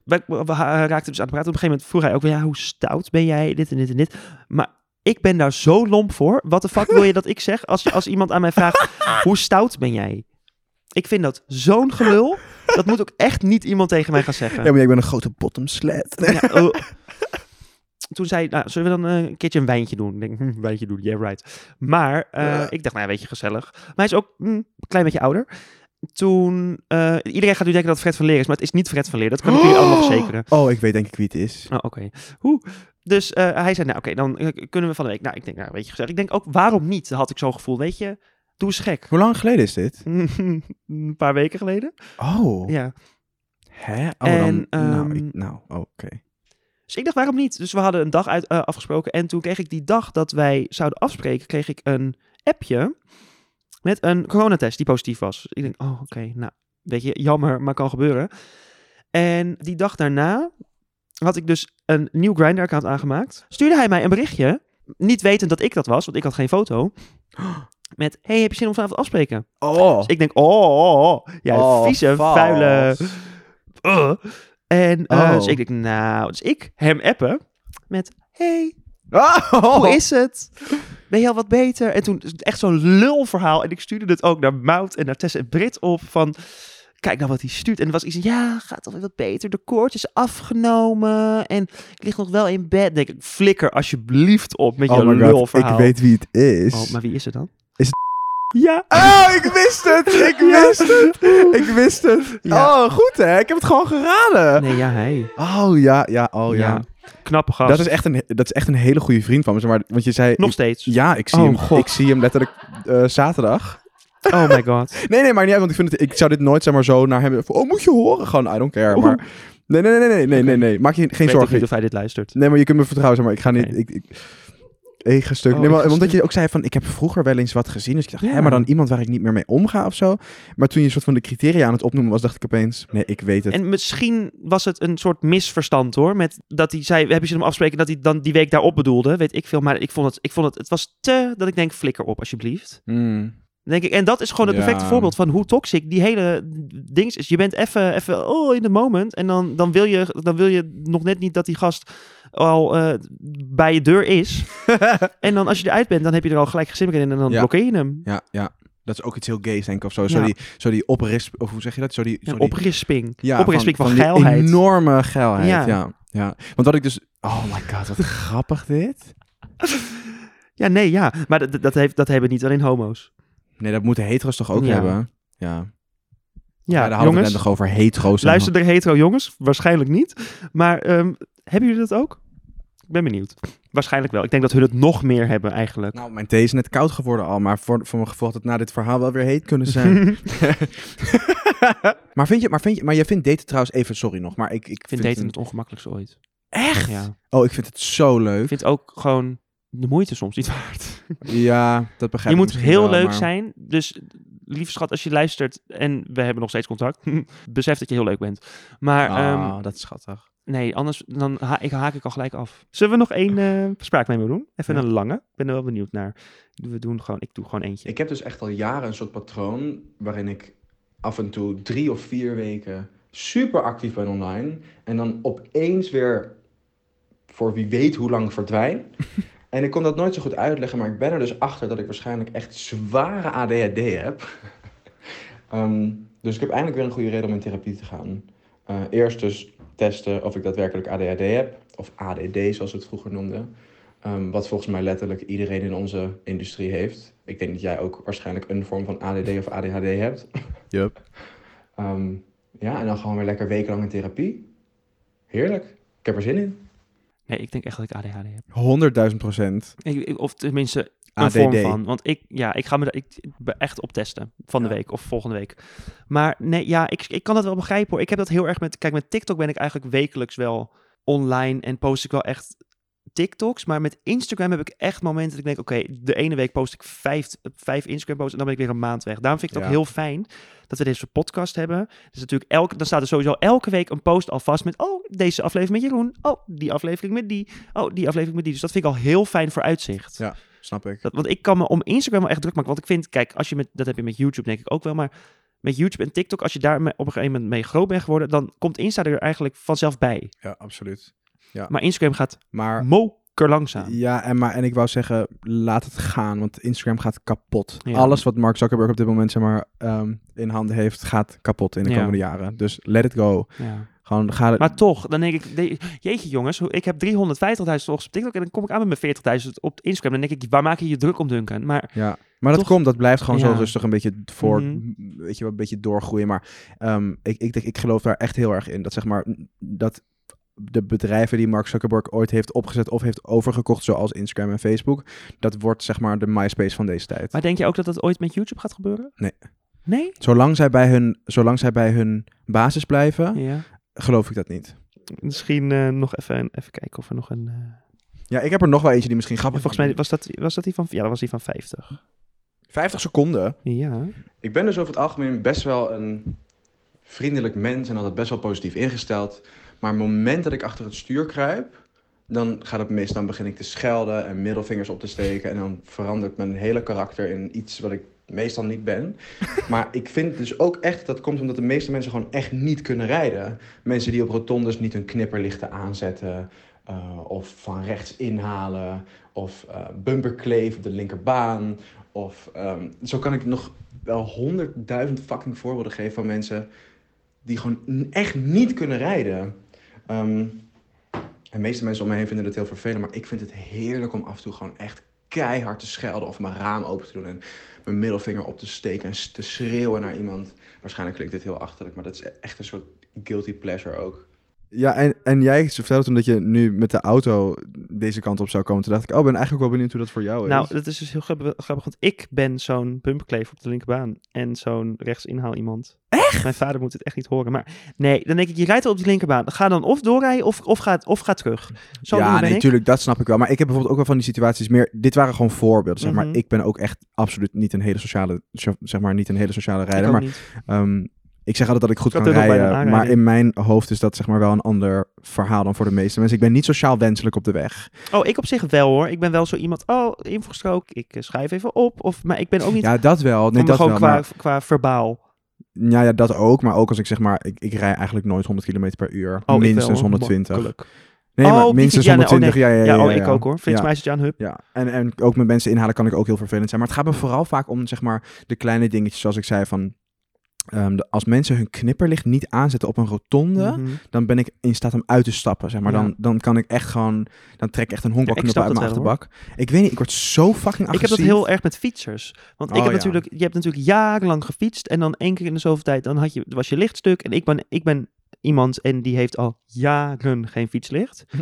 we, raakten dus aan het praten. Op een gegeven moment vroeg hij ook weer, ja, hoe stout ben jij? Dit en dit en dit. Maar ik ben daar zo lomp voor. Wat de fuck wil je dat ik zeg als, als iemand aan mij vraagt, hoe stout ben jij? Ik vind dat zo'n gelul. Dat moet ook echt niet iemand tegen mij gaan zeggen. Ja, maar ik ben een grote bottom slat. Ja, oh. toen zei nou, zullen we dan eh, een keertje een wijntje doen? Ik denk, hm, een wijntje doen, yeah right. Maar eh, Ja. ik dacht, nou, weet je, gezellig. Maar hij is ook hm, een klein beetje ouder. Toen, eh, iedereen gaat nu denken dat het Fred van Leer is, maar het is niet Fred van Leer. Dat kan ik jullie allemaal verzekeren. Oh, ik weet denk ik wie het is. Oh, oké. Hoe? Dus eh, hij zei, nou oké, dan eh, kunnen we van de week. Nou, ik denk, nou, weet je, gezellig. Ik denk ook, waarom niet? Had ik zo'n gevoel, weet je? Doe eens gek. Hoe lang geleden is dit? een paar weken geleden. Oh, Ja. hè? Oh, En, dan, nou, ehm, nou, oké. Dus ik dacht, waarom niet? Dus we hadden een dag uit, eh, afgesproken. En toen kreeg ik die dag dat wij zouden afspreken, kreeg ik een appje met een coronatest die positief was. Dus ik denk, oh, oké, nou, weet je, jammer, maar kan gebeuren. En die dag daarna had ik dus een nieuw Grindr-account aangemaakt. Stuurde hij mij een berichtje, niet wetend dat ik dat was, want ik had geen foto. Met, hey, heb je zin om vanavond afspreken? Oh, Dus ik denk, oh, oh, oh. ja, Oh, vieze, vals. vuile... Uh. En eh, dus ik denk, nou, dus ik hem appen met, hey, hoe is het? Ben je al wat beter? En toen echt zo'n lulverhaal. En ik stuurde het ook naar Mout en naar Tess en Brit op van... Kijk nou wat hij stuurt. En er was iets ja, gaat alweer wat beter. De koorts is afgenomen. En ik lig nog wel in bed. Denk ik, flikker alsjeblieft op met je Oh my god, lulverhaal. ik weet wie het is. Oh, maar wie is het dan? Is Ja. Oh, ik wist het! Ik wist het! Ik wist het! Ja. Oh, goed hè? Ik heb het gewoon geraden. Nee, ja, hij. Oh ja, ja, oh ja. Ja. Knappe gast. Dat, is echt een, dat is echt een hele goede vriend van me. Maar, want je zei... Nog steeds. Ja, ik zie, Oh, hem, God. ik zie hem letterlijk eh, zaterdag. Oh my god. Nee, nee, maar niet uit, want ik, vind het, ik zou dit nooit zeg maar zo naar hem... Oh, moet je horen? Gewoon, I don't care. Maar, nee, nee, nee, nee, nee, nee, nee. Maak je geen Ik weet zorgen. niet of hij dit luistert. Nee, maar je kunt me vertrouwen, zeg maar. Ik ga niet... Oké. Ik, ik, Ega stuk. Oh, nee, maar, omdat je ook zei van, ik heb vroeger wel eens wat gezien. Dus ik dacht, Ja. hé, maar dan iemand waar ik niet meer mee omga of zo. Maar toen je een soort van de criteria aan het opnoemen was, dacht ik opeens, nee, ik weet het. En misschien was het een soort misverstand hoor. Met dat hij zei, we hebben ze hem afspreken dat hij dan die week daarop bedoelde. Weet ik veel. Maar ik vond het, ik vond het, het was te, dat ik denk, flikker op alsjeblieft. Hmm. Denk ik. En dat is gewoon het Ja. perfecte voorbeeld van hoe toxic die hele ding is. Je bent even, even, oh, in the moment. En dan, dan, wil je, dan wil je nog net niet dat die gast al eh, bij je deur is. en dan als je eruit bent, dan heb je er al gelijk geen zin meer in. En dan Ja. blokkeer je hem. Ja, ja. Dat is ook iets heel gays, denk ik, of zo. Zo, Ja. die, zo die oprisp... Of hoe zeg je dat? Zo die, zo die, oprisping. ja, oprisping van, die geilheid. enorme geilheid, Ja. ja. ja. Want wat ik dus... Oh my god, wat grappig dit. Ja, nee, ja. Maar dat, dat, heeft, dat hebben niet alleen homo's. Nee, dat moeten hetero's toch ook Ja. hebben? Ja. Ja, Ja, daar hadden we jongens. nog over hetero's. Luisteren er hetero jongens? Waarschijnlijk niet. Maar ehm, hebben jullie dat ook? Ik ben benieuwd. Waarschijnlijk wel. Ik denk dat hun het nog meer hebben eigenlijk. Nou, mijn thee is net koud geworden al, maar voor, voor mijn gevoel had het na dit verhaal wel weer heet kunnen zijn. maar vind je, maar vind je, maar jij vindt daten trouwens even, sorry nog, maar ik, ik ik vind daten het het ongemakkelijkste ooit. echt. Ja. Oh, ik vind het zo Ik leuk. vind ook gewoon de moeite soms niet waard. Ja, dat begrijp je ik moet misschien heel wel, leuk maar- zijn. Dus lieve schat, als je luistert en we hebben nog steeds contact, besef dat je heel leuk bent. Maar ehm, Ah, dat is schattig. nee, anders dan ha ik, haak ik al gelijk af. Zullen we nog één eh spraakmemo doen? Even Ja. een lange. Ik ben er wel benieuwd naar. We doen gewoon, ik doe gewoon eentje. Ik heb dus echt al jaren een soort patroon waarin ik af en toe drie of vier weken super actief ben online. En dan opeens weer voor wie weet hoe lang verdwijn. En ik kon dat nooit zo goed uitleggen, maar ik ben er dus achter dat ik waarschijnlijk echt zware ADHD heb. Ehm, dus ik heb eindelijk weer een goede reden om in therapie te gaan. Eh, eerst dus testen of ik daadwerkelijk ADHD heb. Of ADD zoals we het vroeger noemden. Ehm, wat volgens mij letterlijk iedereen in onze industrie heeft. Ik denk dat jij ook waarschijnlijk een vorm van ADD of ADHD hebt. Yup. Ehm, ja, en dan gewoon weer lekker wekenlang in therapie. Heerlijk. Ik heb er zin in. Nee, ik denk echt dat ik ADHD heb. Honderdduizend procent. Ik- ik- of tenminste, een ADD. vorm van. Want ik, ja, ik ga me daar ik, echt op testen van de Ja. week of volgende week. Maar nee, ja, ik, ik kan dat wel begrijpen hoor. Ik heb dat heel erg met, kijk, met TikTok ben ik eigenlijk wekelijks wel online en post ik wel echt TikToks. Maar met Instagram heb ik echt momenten dat ik denk, oké, de ene week post ik vijf, vijf Instagram posts en dan ben ik weer een maand weg. Daarom vind ik het ook heel fijn dat we deze podcast hebben. Dus natuurlijk elke, dan staat er sowieso elke week een post al vast met, oh, deze aflevering met Jeroen. Oh, die aflevering met die. Oh, die aflevering met die. Dus dat vind ik al heel fijn voor uitzicht. Ja. Snap ik. Dat, want ik kan me om Instagram wel echt druk maken. Want ik vind, kijk, als je met, dat heb je met YouTube denk ik ook wel, maar met YouTube en TikTok, als je daar op een gegeven moment mee groot bent geworden, dan komt Insta er eigenlijk vanzelf bij. Ja, absoluut. Maar Instagram gaat Maar moker langzaam. Ja, en, maar, en ik wou zeggen, laat het gaan, want Instagram gaat kapot. Ja. Alles wat Mark Zuckerberg op dit moment zeg maar, ehm, in handen heeft, gaat kapot in de Ja. komende jaren. Dus let it go. Ja. Gewoon ga... Maar toch, dan denk ik, jeetje jongens, ik heb 350.000 volgers op TikTok en dan kom ik aan met mijn 40.000 op Instagram. Dan denk ik, waar maak je je druk om, Duncan? Maar Ja, maar dat komt, dat blijft gewoon zo rustig een beetje voor, Mhm. weet je, een beetje doorgroeien. Maar ehm, ik, ik, denk- ik geloof daar echt heel erg in. Dat zeg maar, dat de bedrijven die Mark Zuckerberg ooit heeft opgezet of heeft overgekocht, zoals Instagram en Facebook, dat wordt zeg maar de MySpace van deze tijd. Maar denk je ook dat dat ooit met YouTube gaat gebeuren? Nee. Nee? Zolang zij bij hun, zolang zij bij hun basis blijven, Ja. geloof ik dat niet. Misschien eh, nog even, even kijken of er nog een... eh, Ja, ik heb er nog wel eentje die misschien grappig volgens mij was dat, was dat die van... Ja, dat was die van 50. 50 seconden. Ja. Ik ben dus over het algemeen best wel een vriendelijk mens en altijd best wel positief ingesteld. Maar het moment dat ik achter het stuur kruip, dan gaat het mis. Dan begin ik te schelden en middelvingers op te steken. En dan verandert mijn hele karakter in iets wat ik meestal niet ben. Maar ik vind dus ook echt dat komt omdat de meeste mensen gewoon echt niet kunnen rijden. Mensen die op rotondes niet hun knipperlichten aanzetten. eh, of van rechts inhalen. Of eh bumperkleef op de linkerbaan. Of ehm, zo kan ik nog wel honderdduizend fucking voorbeelden geven van mensen die gewoon echt niet kunnen rijden. Ehm, en de meeste mensen om me heen vinden het heel vervelend, maar ik vind het heerlijk om af en toe gewoon echt keihard te schelden of mijn raam open te doen en mijn middelvinger op te steken en te schreeuwen naar iemand. Waarschijnlijk klinkt dit heel achterlijk, maar dat is echt een soort guilty pleasure ook. Ja, en, en jij vertelde toen dat je nu met de auto deze kant op zou komen. Toen dacht ik, oh, ben eigenlijk wel benieuwd hoe dat voor jou is. Nou, dat is dus heel grappig, want ik ben zo'n bumperkleef op de linkerbaan en zo'n rechtsinhaal iemand. Echt? Mijn vader moet het echt niet horen, maar nee, dan denk ik, je rijdt al op die linkerbaan. Ga dan of doorrijden of, of, ga, of ga terug. Zo ja, nee, natuurlijk, dat snap ik wel. Maar ik heb bijvoorbeeld ook wel van die situaties meer. Dit waren gewoon voorbeelden, zeg maar. Mhm. Ik ben ook echt absoluut niet een hele sociale, zeg maar, niet een hele sociale rijder. Maar niet. Ik zeg altijd dat ik goed Ik kan rijden. Maar in mijn hoofd is dat zeg maar wel een ander verhaal dan voor de meeste mensen. Ik ben niet sociaal wenselijk op de weg. Oh, ik op zich wel hoor. Ik ben wel zo iemand, oh, invoegstrook, ik eh, schrijf even op. Of, maar ik ben ook niet Ja, dat wel. Nee, dat gewoon wel. qua, Maar, qua verbaal. ja, ja, dat ook. Maar ook als ik zeg maar, ik, ik rij eigenlijk nooit 100 km per uur. Oh, minstens wel, hoor. 120. Makkelijk. Nee, Oh, maar die minstens fiets- ja, nee, oh, 120. ja, ja, ja, oh, ik ook hoor. Frits Ja. meisje aan hup. Ja, en, en ook met mensen inhalen kan ik ook heel vervelend zijn. Maar het gaat me vooral vaak om zeg maar, de kleine dingetjes, zoals ik zei, van... ehm, de- als mensen hun knipperlicht niet aanzetten op een rotonde, Mhm. dan ben ik in staat om uit te stappen. Zeg maar. Ja. dan, dan kan ik echt gewoon, dan trek ik echt een honkbalknuppel uit mijn achterbak. Ik weet niet, ik word zo fucking Ik heb agressief. dat heel erg met fietsers. Want ik Oh, heb ja. natuurlijk, je hebt natuurlijk jarenlang gefietst. En dan één keer in de zoveel tijd, dan had je, was je lichtstuk. En ik ben, ik ben iemand en die heeft al jaren geen fietslicht.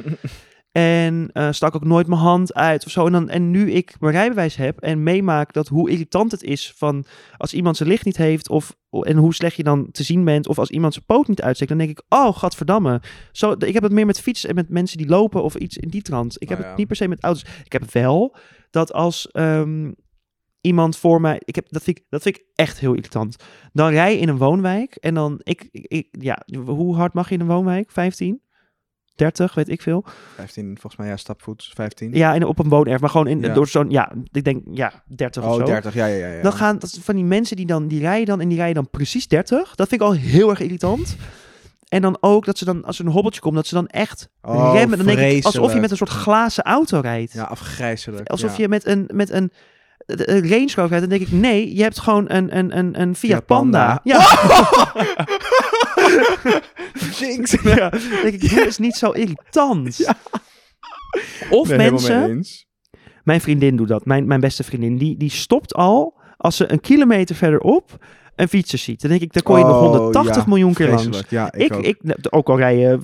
en eh, stak ook nooit mijn hand uit of zo. En, dan, en nu ik mijn rijbewijs heb en meemaak dat hoe irritant het is van als iemand zijn licht niet heeft of en hoe slecht je dan te zien bent of als iemand zijn poot niet uitsteekt, dan denk ik, oh, gadverdamme. Zo, ik heb het meer met fietsen en met mensen die lopen of iets in die trant. Ik heb ja. het niet per se met auto's. Ik heb wel dat als ehm, iemand voor mij, ik heb, dat, vind ik, dat vind ik echt heel irritant. Dan rij je in een woonwijk en dan, ik, ik, ik- ja, hoe hard mag je in een woonwijk? 15? 30, weet ik veel. 15, volgens mij, ja, stapvoets, 15. Ja, in, op een woonerf, maar gewoon in, Ja. door zo'n, ja, ik denk, ja, 30 of oh, zo. 30, ja, ja, ja. Dan gaan dat van die mensen die dan die rijden dan en die rijden dan precies 30. Dat vind ik al heel erg irritant. En dan ook dat ze dan als er een hobbeltje komt, dat ze dan echt Oh, remmen. Dan denk ik alsof je met een soort glazen auto rijdt. Ja, afgrijzelijk. alsof ja. je met een met een Range Rover. Dan denk ik nee, je hebt gewoon een een een, een Fiat Panda. Ja. Jinx. ja. Dan denk ik, doe is niet zo irritant. Ja. Of Nee, mensen, mijn vriendin doet dat, mijn, mijn beste vriendin, die, die stopt al als ze een kilometer verderop een fietser ziet. Dan denk ik, daar kon je nog Oh, 180 ja, miljoen keer langs. Ja, ik, Ik, ook. ik, ook al rij je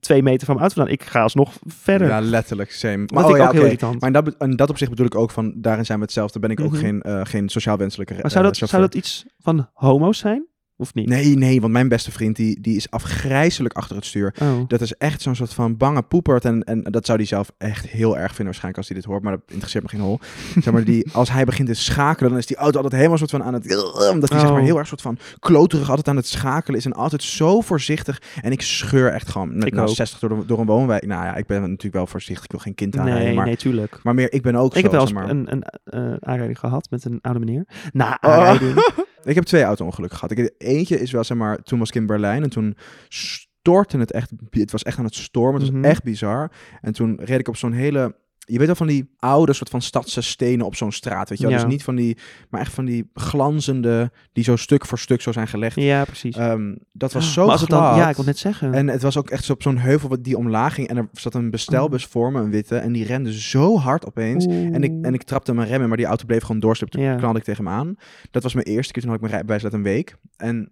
twee meter van mijn auto vandaan, ik ga alsnog verder. Ja, letterlijk, same. Maar, dat oh, ik ja, ook heel irritant. Maar in dat, in dat opzicht bedoel ik ook van, daarin zijn we hetzelfde. Ben ik ook Mhm. geen, eh, geen sociaal wenselijke maar zou eh, dat, zou dat iets van homo's zijn? Of niet? Nee, nee, want mijn beste vriend die, die is afgrijzelijk achter het stuur. Oh. Dat is echt zo'n soort van bange poepert. En, en dat zou hij zelf echt heel erg vinden waarschijnlijk als hij dit hoort. Maar dat interesseert me geen hol. zeg maar, die, als hij begint te schakelen, dan is die auto altijd helemaal soort van aan het... Omdat hij zeg maar Oh. heel erg soort van kloterig altijd aan het schakelen is. En altijd zo voorzichtig. En ik scheur echt gewoon met nou, ook. 60 door, de- door een woonwijk. Nou ja, ik ben natuurlijk wel voorzichtig. Ik wil geen kind aanrijden. Nee, maar, nee, tuurlijk. maar meer, ik ben ook Ik heb zo, wel zeg eens maar. een, een eh, aanrijding gehad met een oude meneer. Na Oh. Ik heb twee auto-ongelukken gehad. Ik, eentje is wel, zeg maar, toen was ik in Berlijn en toen stortte het echt. Het was echt aan het stormen. Het Mhm. was echt bizar. En toen reed ik op zo'n hele je weet wel van die oude soort van stadse stenen op zo'n straat, weet je wel. Ja. Dus niet van die, maar echt van die glanzende, die zo stuk voor stuk zo zijn gelegd. Ja, precies. Ehm, dat was zo maar als het dan, glad. ja, ik wil net zeggen. En het was ook echt zo op zo'n heuvel wat die omlaag ging. En er zat een bestelbus voor me, een witte. En die rende zo hard opeens. En ik, en ik trapte mijn remmen, maar die auto bleef gewoon doorslippen. Toen Ja. knalde ik tegen hem aan. Dat was mijn eerste keer, toen had ik mijn rijbewijs net een week. En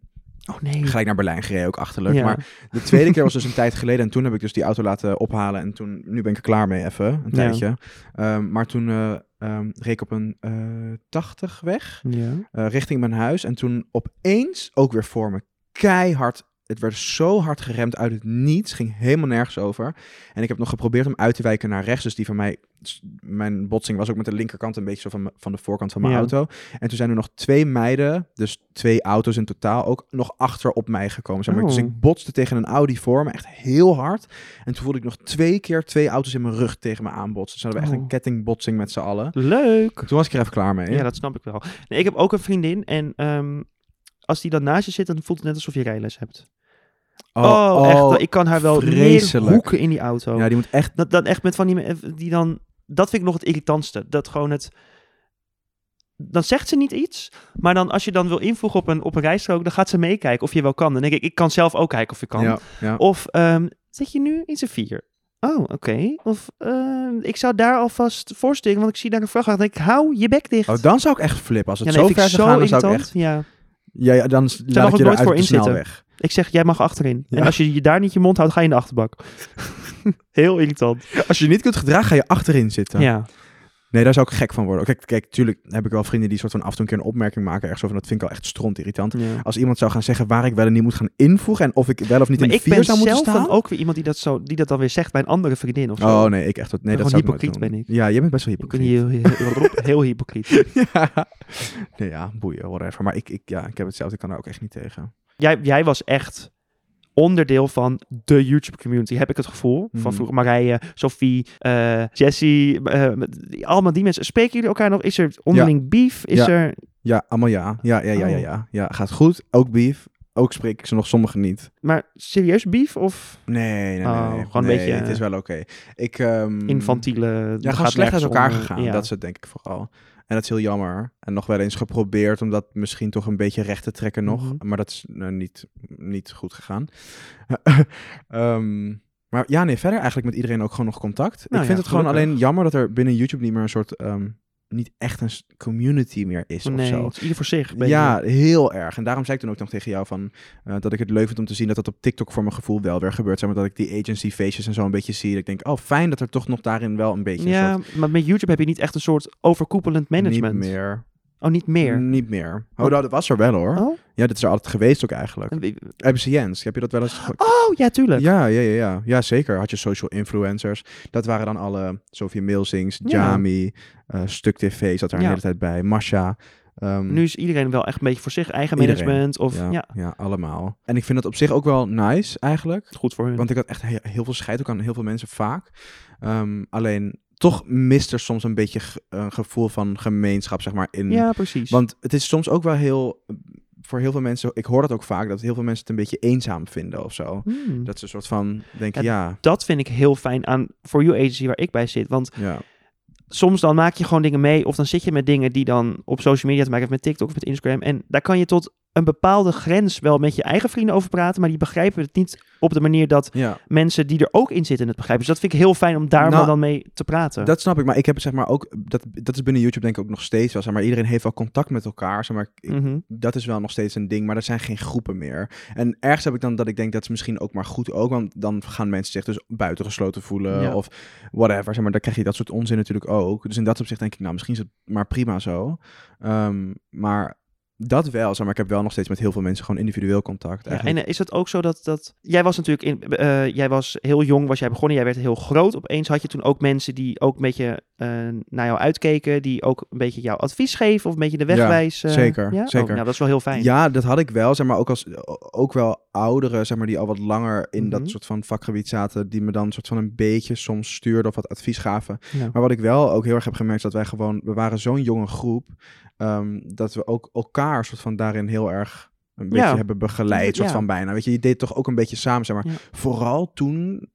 oh nee. gelijk naar Berlijn gereden, ook achterlijk. Ja. Maar de tweede keer was dus een tijd geleden. En toen heb ik dus die auto laten ophalen. En toen, nu ben ik er klaar mee even, een Ja. tijdje. Ehm, maar toen ehm, reed ik op een eh 80 weg, Ja. eh, richting mijn huis. En toen opeens, ook weer voor me, keihard... Het werd zo hard geremd uit het niets. Ging helemaal nergens over. En ik heb nog geprobeerd om uit te wijken naar rechts. Dus die van mij... Mijn botsing was ook met de linkerkant een beetje zo van, van de voorkant van mijn Ja. auto. En toen zijn er nog twee meiden, dus twee auto's in totaal, ook nog achter op mij gekomen. Zeg maar. Dus Oh. ik botste tegen een Audi voor me, echt heel hard. En toen voelde ik nog twee keer twee auto's in mijn rug tegen me aanbotsen. Dus hadden we echt Oh. een kettingbotsing met z'n allen. Leuk. Toen was ik er even klaar mee. Ja, dat snap ik wel. Nee, ik heb ook een vriendin en ehm, als die dan naast je zit, dan voelt het net alsof je rijles hebt. Oh, echt. Ik kan haar wel vreselijk. meer hoeken in die auto. Ja, die moet echt... Dat, dat echt met van die, die dan... Dat vind ik nog het irritantste. Dat gewoon het... Dan zegt ze niet iets, maar dan als je dan wil invoegen op een, op een rijstrook, dan gaat ze meekijken of je wel kan. Dan denk ik, ik kan zelf ook kijken of je kan. Ja, ja. Of ehm, zit je nu in z'n vier? Oh, oké. Of ehm, ik zou daar alvast voorstellen, want ik zie daar een vrachtwagen. Dan denk ik, hou je bek dicht. Oh, dan zou ik echt flippen. Als het ja, nee, zo ver ik zou gaan, dan zou ik echt... Ja. Ja, ja dan mag laat ik je nooit voor inzitten. Ik zeg, jij mag achterin. Ja. En als je je daar niet je mond houdt, ga je in de achterbak. Heel irritant. Als je je niet kunt gedragen, ga je achterin zitten. Ja. Nee, daar zou ik gek van worden. Kijk, kijk, tuurlijk heb ik wel vrienden die soort van af en toe een keer een opmerking maken. Ergens over, dat vind ik al echt stront irritant. ja. Als iemand zou gaan zeggen waar ik wel en niet moet gaan invoegen. En of ik wel of niet Maar in de ik vier ben zou moeten zelf staan. dan ook weer iemand die dat, zo, die dat dan weer zegt bij een andere vriendin of zo. Oh nee, ik echt. Nee, ben dat gewoon zou ik hypocriet, ben ik. Ja, jij bent best wel Ik ben hypocriet. heel, heel, hypocriet. ja. Nee, ja, boeien, whatever. Maar ik, ik, ja, ik heb hetzelfde. Ik kan er ook echt niet tegen. Jij, jij was echt onderdeel van de YouTube community, heb ik het gevoel. Van Mhm. vroeger Marije, Sophie, eh Jessie, eh, allemaal die mensen. Spreken jullie elkaar nog? Is er onderling beef? Is Ja. er... Ja, allemaal ja. Ja, ja, ja, ja, Oh. ja. Ja, gaat goed. Ook beef. Ook spreek ik ze nog, sommigen niet. Maar serieus beef of Nee, nee, nee. Oh, nee. gewoon een beetje, Het is wel oké. Ik... ehm, infantiele... Ja, gaat gewoon slecht uit elkaar eh, gegaan. ja. Dat is het denk ik vooral. En dat is heel jammer. En nog wel eens geprobeerd om dat misschien toch een beetje recht te trekken nog. Mhm. Maar dat is eh, niet, niet goed gegaan. Ehm, maar ja, nee, verder eigenlijk met iedereen ook gewoon nog contact. Nou ik vind ja, het gewoon alleen jammer dat er binnen YouTube niet meer een soort... ehm, niet echt een community meer is of Nee, zo. het is ieder voor zich. Ja, heel erg. En daarom zei ik toen ook nog tegen jou van eh, dat ik het leuk vind om te zien dat dat op TikTok voor mijn gevoel wel weer gebeurt. Zeg maar dat ik die agency feestjes en zo een beetje zie. Dat ik denk, oh fijn dat er toch nog daarin wel een beetje Ja, soort- maar met YouTube heb je niet echt een soort overkoepelend management. Niet meer. Oh, niet meer? Niet meer. Oh, Oh. dat was er wel hoor. Oh? Ja, dat is er altijd geweest ook eigenlijk. Wie- MC Jens, heb je dat wel eens... Oh, ja, tuurlijk. Ja, ja, ja, ja. Ja, zeker. Had je social influencers. Dat waren dan alle Sophie Milsings, Ja. Jami, eh, Stuk TV zat daar Ja. de hele tijd bij, Masha. Ehm, Nu is iedereen wel echt een beetje voor zich, eigen Iedereen. management. Of ja, ja. ja. allemaal. En ik vind dat op zich ook wel nice eigenlijk. goed voor hun. Want ik had echt he- heel veel scheid ook aan heel veel mensen vaak. Ehm, alleen toch mist er soms een beetje een gevoel van gemeenschap, zeg maar. In, ja, precies. Want het is soms ook wel heel, voor heel veel mensen, ik hoor dat ook vaak, dat heel veel mensen het een beetje eenzaam vinden of zo. Hmm. Dat ze een soort van denken, ja, Dat vind ik heel fijn aan For You Agency waar ik bij zit. Want ja, soms dan maak je gewoon dingen mee. Of dan zit je met dingen die dan op social media te maken hebben met TikTok of met Instagram. En daar kan je tot een bepaalde grens wel met je eigen vrienden over praten. Maar die begrijpen het niet op de manier dat ja. mensen die er ook in zitten het begrijpen. Dus dat vind ik heel fijn om daar Nou, maar dan mee te praten. Dat snap ik, maar ik heb zeg maar ook, dat, dat is binnen YouTube denk ik ook nog steeds wel, zeg maar, iedereen heeft wel contact met elkaar, zeg maar, ik- Mhm. dat is wel nog steeds een ding, maar er zijn geen groepen meer. En ergens heb ik dan dat ik denk dat is misschien ook maar goed ook, want dan gaan mensen zich dus buitengesloten voelen Ja. of whatever, zeg maar, dan krijg je dat soort onzin natuurlijk ook. Dus in dat opzicht denk ik, nou, misschien is het maar prima zo. Ehm, maar dat wel, zeg maar, ik heb wel nog steeds met heel veel mensen gewoon individueel contact. Ja, en eh, is het ook zo dat, dat... Jij was natuurlijk in... eh, jij was heel jong, was jij begonnen. Jij werd heel groot. Opeens had je toen ook mensen die ook een beetje eh, naar jou uitkeken. Die ook een beetje jouw advies geven of een beetje de weg Ja, wijzen. zeker, Ja? zeker. Oh, nou, dat is wel heel fijn. Ja, dat had ik wel, zeg maar, ook, als, ook wel ouderen, zeg maar, die al wat langer in Mhm. dat soort van vakgebied zaten, die me dan soort van een beetje soms stuurden of wat advies gaven. Ja. Maar wat ik wel ook heel erg heb gemerkt, dat wij gewoon, we waren zo'n jonge groep, ehm, dat we ook elkaar soort van daarin heel erg een beetje Ja. hebben begeleid, soort Ja. van bijna. Weet je, je deed toch ook een beetje samen, zeg maar. Vooral toen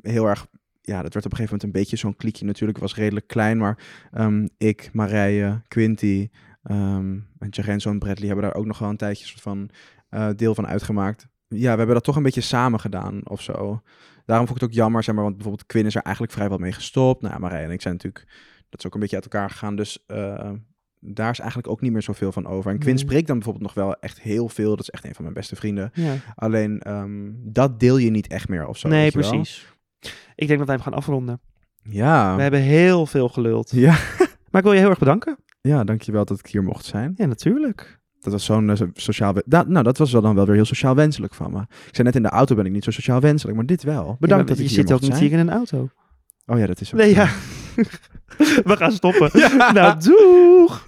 heel erg ja, dat werd op een gegeven moment een beetje zo'n kliekje natuurlijk. Was redelijk klein, maar ehm, ik, Marije, Quinty ehm en Jarenzo en Bradley hebben daar ook nog wel een tijdje soort van eh, deel van uitgemaakt. Ja, we hebben dat toch een beetje samen gedaan of zo. Daarom vond ik het ook jammer, zeg maar, want bijvoorbeeld Quinn is er eigenlijk vrijwel mee gestopt. Nou ja, Marije en ik zijn natuurlijk, dat is ook een beetje uit elkaar gegaan. Dus eh, daar is eigenlijk ook niet meer zoveel van over. En Quinn Nee. spreekt dan bijvoorbeeld nog wel echt heel veel. Dat is echt een van mijn beste vrienden. Ja. Alleen dat dat deel je niet echt meer of zo. nee, wel? precies. Ik denk dat wij hem gaan afronden. Ja. We hebben heel veel geluld. Ja. Maar ik wil je heel erg bedanken. ja, dankjewel dat ik hier mocht zijn. Ja, natuurlijk. Dat was zo'n eh, so- sociaal... we- Da nou, dat was wel dan wel weer heel sociaal wenselijk van me. Ik zei net in de auto ben ik niet zo sociaal wenselijk, maar dit wel. Bedankt Ja, dat ik je hier zit ook niet hier in een auto. Oh ja, dat is ook Nee, zo. ja. We gaan stoppen. Nou, doeg!